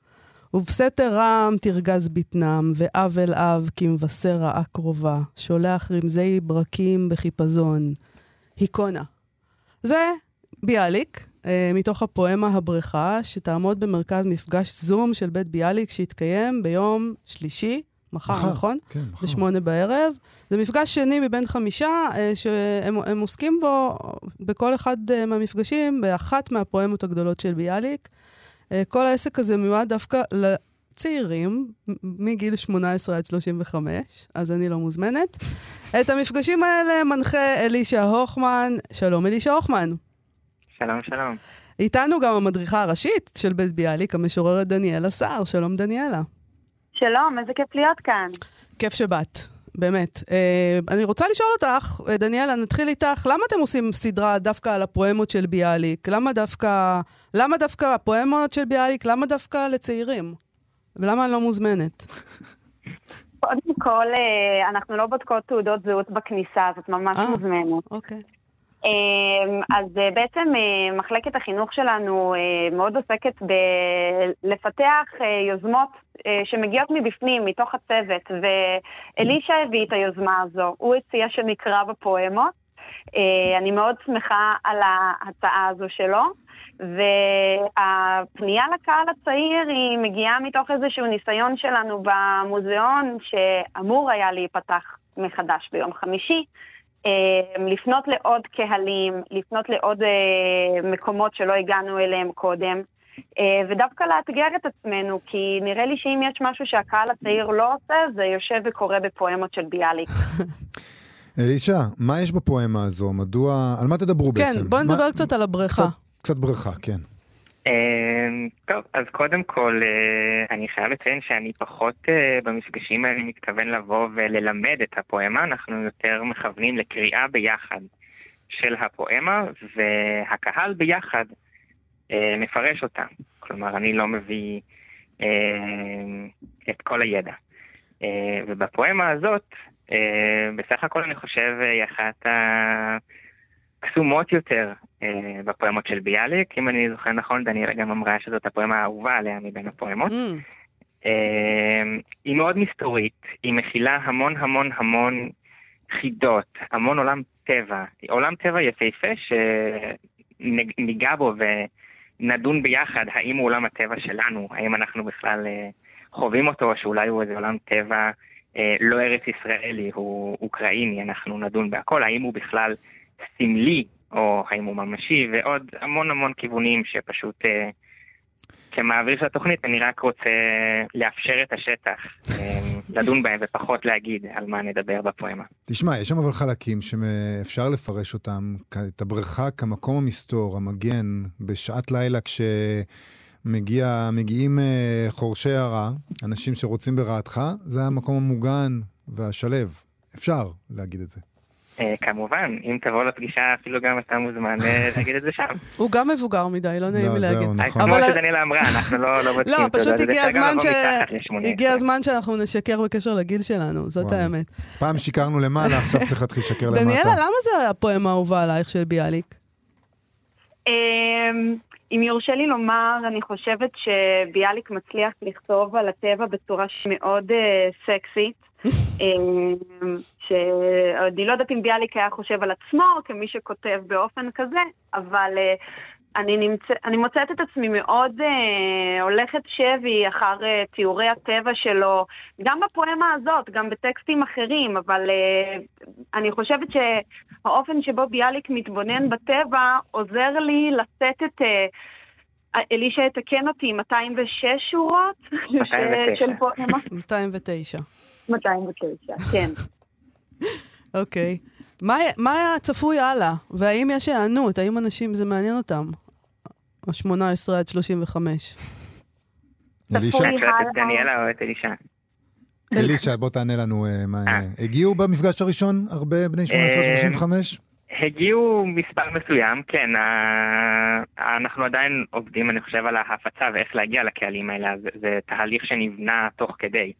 ובסתר רעם תרגז בטנם, ואב אל אב כמבשר רעה קרובה, שולח רמזי ברקים בחיפזון. היכונה. זה ביאליק, אה, מתוך הפואמה הבריכה, שתעמוד במרכז מפגש זום של בית ביאליק, שיתקיים ביום שלישי, מחר, מחר, נכון? כן, מחר. בשמונה בערב. זה מפגש שני מבין חמישה, אה, שהם הם עוסקים בו, בכל אחד אה, מהמפגשים, באחת מהפואמות הגדולות של ביאליק. אה, כל העסק הזה מיועד דווקא לצעירים, מגיל 18 עד 35, אז אני לא מוזמנת. את המפגשים האלה מנחה אלישע הוכמן. שלום, אלישע הוכמן. שלום, שלום. איתנו גם המדריכה הראשית של בית ביאליק, המשוררת דניאלה סער. שלום, דניאלה. שלום, איזה כיף להיות כאן. כיף שבאת, באמת. אה, אני רוצה לשאול אותך, אה, דניאלה, נתחיל איתך, למה אתם עושים סדרה דווקא על הפואמות של ביאליק? למה דווקא, למה דווקא הפואמות של ביאליק? למה דווקא לצעירים? ולמה אני לא מוזמנת? קודם כל, אה, אנחנו לא בודקות תעודות זהות בכניסה, אז את ממש אה. מוזמנת. אוקיי. אמ, אז אה, בעצם אה, מחלקת החינוך שלנו אה, מאוד עוסקת בלפתח יוזמות שמגיעות מבפנים, מתוך הצוות, ואלישע הביא את היוזמה הזו. הוא הציע שנקרא בפואמות. אני מאוד שמחה על ההצעה הזו שלו. והפנייה לקהל הצעיר היא מגיעה מתוך איזשהו ניסיון שלנו במוזיאון שאמור היה להיפתח מחדש ביום חמישי. אה, לפנות לעוד קהלים, לפנות לעוד אה, מקומות שלא הגענו אליהם קודם, אה, ודווקא לאתגר את עצמנו, כי נראה לי שאם יש משהו שהקהל הצעיר לא עושה, זה יושב וקורה בפואמות של ביאליק. אלישע, מה יש בפואמה הזו? מדוע... על מה תדברו כן, בעצם? בואי מה- נדבר קצת על הבריכה. קצת- קצת בריכה, כן. אמ, טוב, אז קודם כל, אה, אני חייב לציין שאני פחות אה, במפגשים האלה מתכוון לבוא וללמד את הפואמה, אנחנו יותר מכוונים לקריאה ביחד של הפואמה, והקהל ביחד אה, מפרש אותה. כלומר, אני לא מביא את כל הידע. ובפואמה הזאת, בסך הכל אני חושב היא אחת הקסומות יותר אה, בפואמות של ביאליק. אם אני זוכר נכון, דניאלה גם אמרה שזאת הפואמה האהובה עליה מבין הפואמות. Mm, אה, היא מאוד מסתורית, היא מכילה המון המון המון חידות, המון עולם טבע. עולם טבע יפהפה שניגע בו נדון ביחד האם הוא עולם הטבע שלנו, האם אנחנו בכלל אה, חווים אותו, או שאולי הוא איזה עולם טבע אה, לא ארץ ישראלי, הוא אוקראיני, אנחנו נדון בהכל, האם הוא בכלל סמלי, או האם הוא ממשי, ועוד המון המון כיוונים שפשוט... אה, כמעביר של התוכנית אני רק רוצה לאפשר את השטח, אה, לדון בהם ופחות להגיד על מה נדבר בפואמה. תשמע, יש שם אבל חלקים שאפשר לפרש אותם, את הבריכה כמקום המסתור, המגן, בשעת לילה כשמגיעים אה, חורשי הרע, אנשים שרוצים ברעתך, זה המקום המוגן והשלב. אפשר להגיד את זה. אה, כמובן, אם תבוא לפגישה, אפילו גם אתה מוזמן אה, להגיד את זה שם. הוא גם מבוגר מדי, לא נעים לא, לי להגיד. נכון. כמו שדניאלה אמרה, אנחנו לא בודקים. לא, פשוט זה הגיע הזמן לבוא ש... מתחת ל-18. הגיע הזמן שאנחנו נשקר בקשר לגיל שלנו, זאת. האמת. פעם שיקרנו למעלה, עכשיו צריך להתחיל לשקר למטה. דניאלה, למה זה הפואמה האהובה עלייך של ביאליק? אמ, אם יורשה לי לומר, אני חושבת שביאליק מצליח לכתוב על הטבע בצורה שמאוד אה, סקסית. אמ, שאני לא יודעת אם ביאליק היה חושב על עצמו כמי שכותב באופן כזה, אבל אה, אני, נמצא, אני מוצאת את עצמי מאוד אה, הולכת שבי אחר אה, תיאורי הטבע שלו, גם בפואמה הזאת, גם בטקסטים אחרים, אבל אני חושבת שהאופן שבו ביאליק מתבונן בטבע עוזר לי לשאת את... אלישע יתקן אותי, 206 שורות? 209. של פואמה? 209. 209, כן. אוקיי. מה, מה צפוי הלאה? והאם יש היענות? האם אנשים, זה מעניין אותם? ה-18 עד 35. אלישע? צפוי. את שואלת את דניאלה או את אלישע? אלישע, בוא תענה לנו. אה, מה- אה. הגיעו במפגש הראשון הרבה בני 18-35? הגיעו מספר מסוים, כן, ה- אנחנו עדיין עובדים, אני חושב, על ההפצה ואיך להגיע לקהלים האלה, אז זה תהליך שנבנה תוך כדי.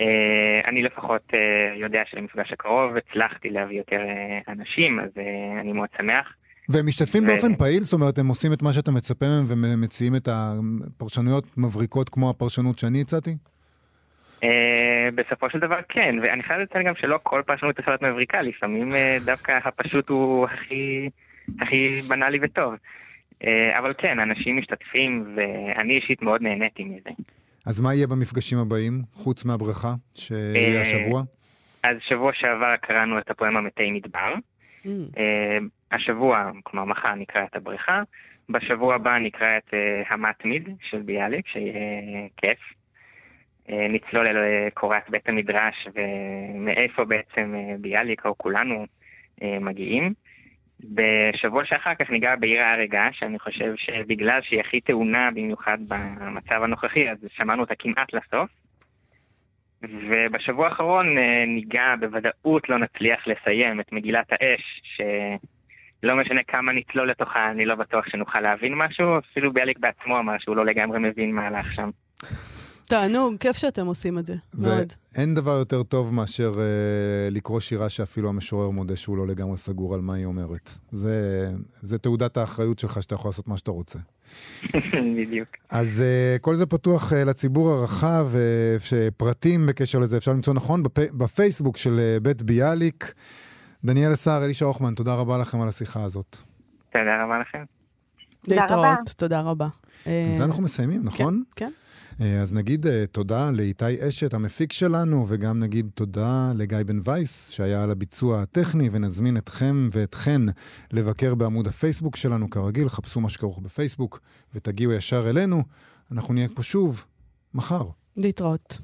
אה, אני לפחות אה, יודע שלמפגש הקרוב הצלחתי להביא יותר אה, אנשים, אז אני מאוד שמח. והם משתתפים ו- באופן פעיל? זאת אומרת, הם עושים את מה שאתה מצפה מהם ומציעים את הפרשנויות מבריקות כמו הפרשנות שאני הצעתי? אה, בסופו של דבר כן, ואני חייב לציין גם שלא כל פרשנות להיות מבריקה, לפעמים אה, דווקא הפשוט הוא הכי, הכי בנאלי וטוב. אה, אבל כן, אנשים משתתפים, ואני אישית מאוד נהניתי מזה. אז מה יהיה במפגשים הבאים, חוץ מהבריכה, שיהיה השבוע? אז שבוע שעבר קראנו את הפואמה מתי מדבר. Mm. השבוע, כלומר מחר נקרא את הבריכה, בשבוע הבא נקרא את המתמיד של ביאליק, שיהיה כיף. אה, נצלול אל אה, קורת בית המדרש ומאיפה בעצם אה, ביאליק או כולנו מגיעים. בשבוע שאחר כך ניגע בעיר ההרגה, שאני חושב שבגלל שהיא הכי טעונה במיוחד במצב הנוכחי, אז שמענו אותה כמעט לסוף. ובשבוע האחרון ניגע, בוודאות לא נצליח לסיים את מגילת האש, שלא משנה כמה נצלול לתוכה, אני לא בטוח שנוכל להבין משהו, אפילו ביאליק בעצמו אמר שהוא לא לגמרי מבין מה הלך שם. תענוג, כיף שאתם עושים את זה. מאוד. ואין דבר יותר טוב מאשר אה, לקרוא שירה שאפילו המשורר מודה שהוא לא לגמרי סגור על מה היא אומרת. זה, זה תעודת האחריות שלך שאתה יכול לעשות מה שאתה רוצה. בדיוק. אז uh, כל זה פתוח uh, לציבור הרחב, uh, שפרטים בקשר לזה אפשר למצוא נכון בפ... בפייסבוק של uh, בית ביאליק. דניאל סער, אלישע הוכמן, תודה רבה לכם על השיחה הזאת. תודה רבה לכם. תודה להתראות, רבה. תודה רבה. אה, עם זה אנחנו מסיימים, נכון? כן. אה, אז נגיד אה, תודה לאיתי אשת, המפיק שלנו, וגם נגיד תודה לגיא בן וייס, שהיה על הביצוע הטכני, ונזמין אתכם ואתכן לבקר בעמוד הפייסבוק שלנו, כרגיל, חפשו מה שכרוך בפייסבוק, ותגיעו ישר אלינו. אנחנו נהיה פה שוב, מחר. להתראות.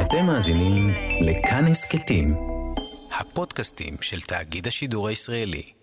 אתם מאזינים לכאן הסכתים, הפודקאסטים של תאגיד השידור הישראלי.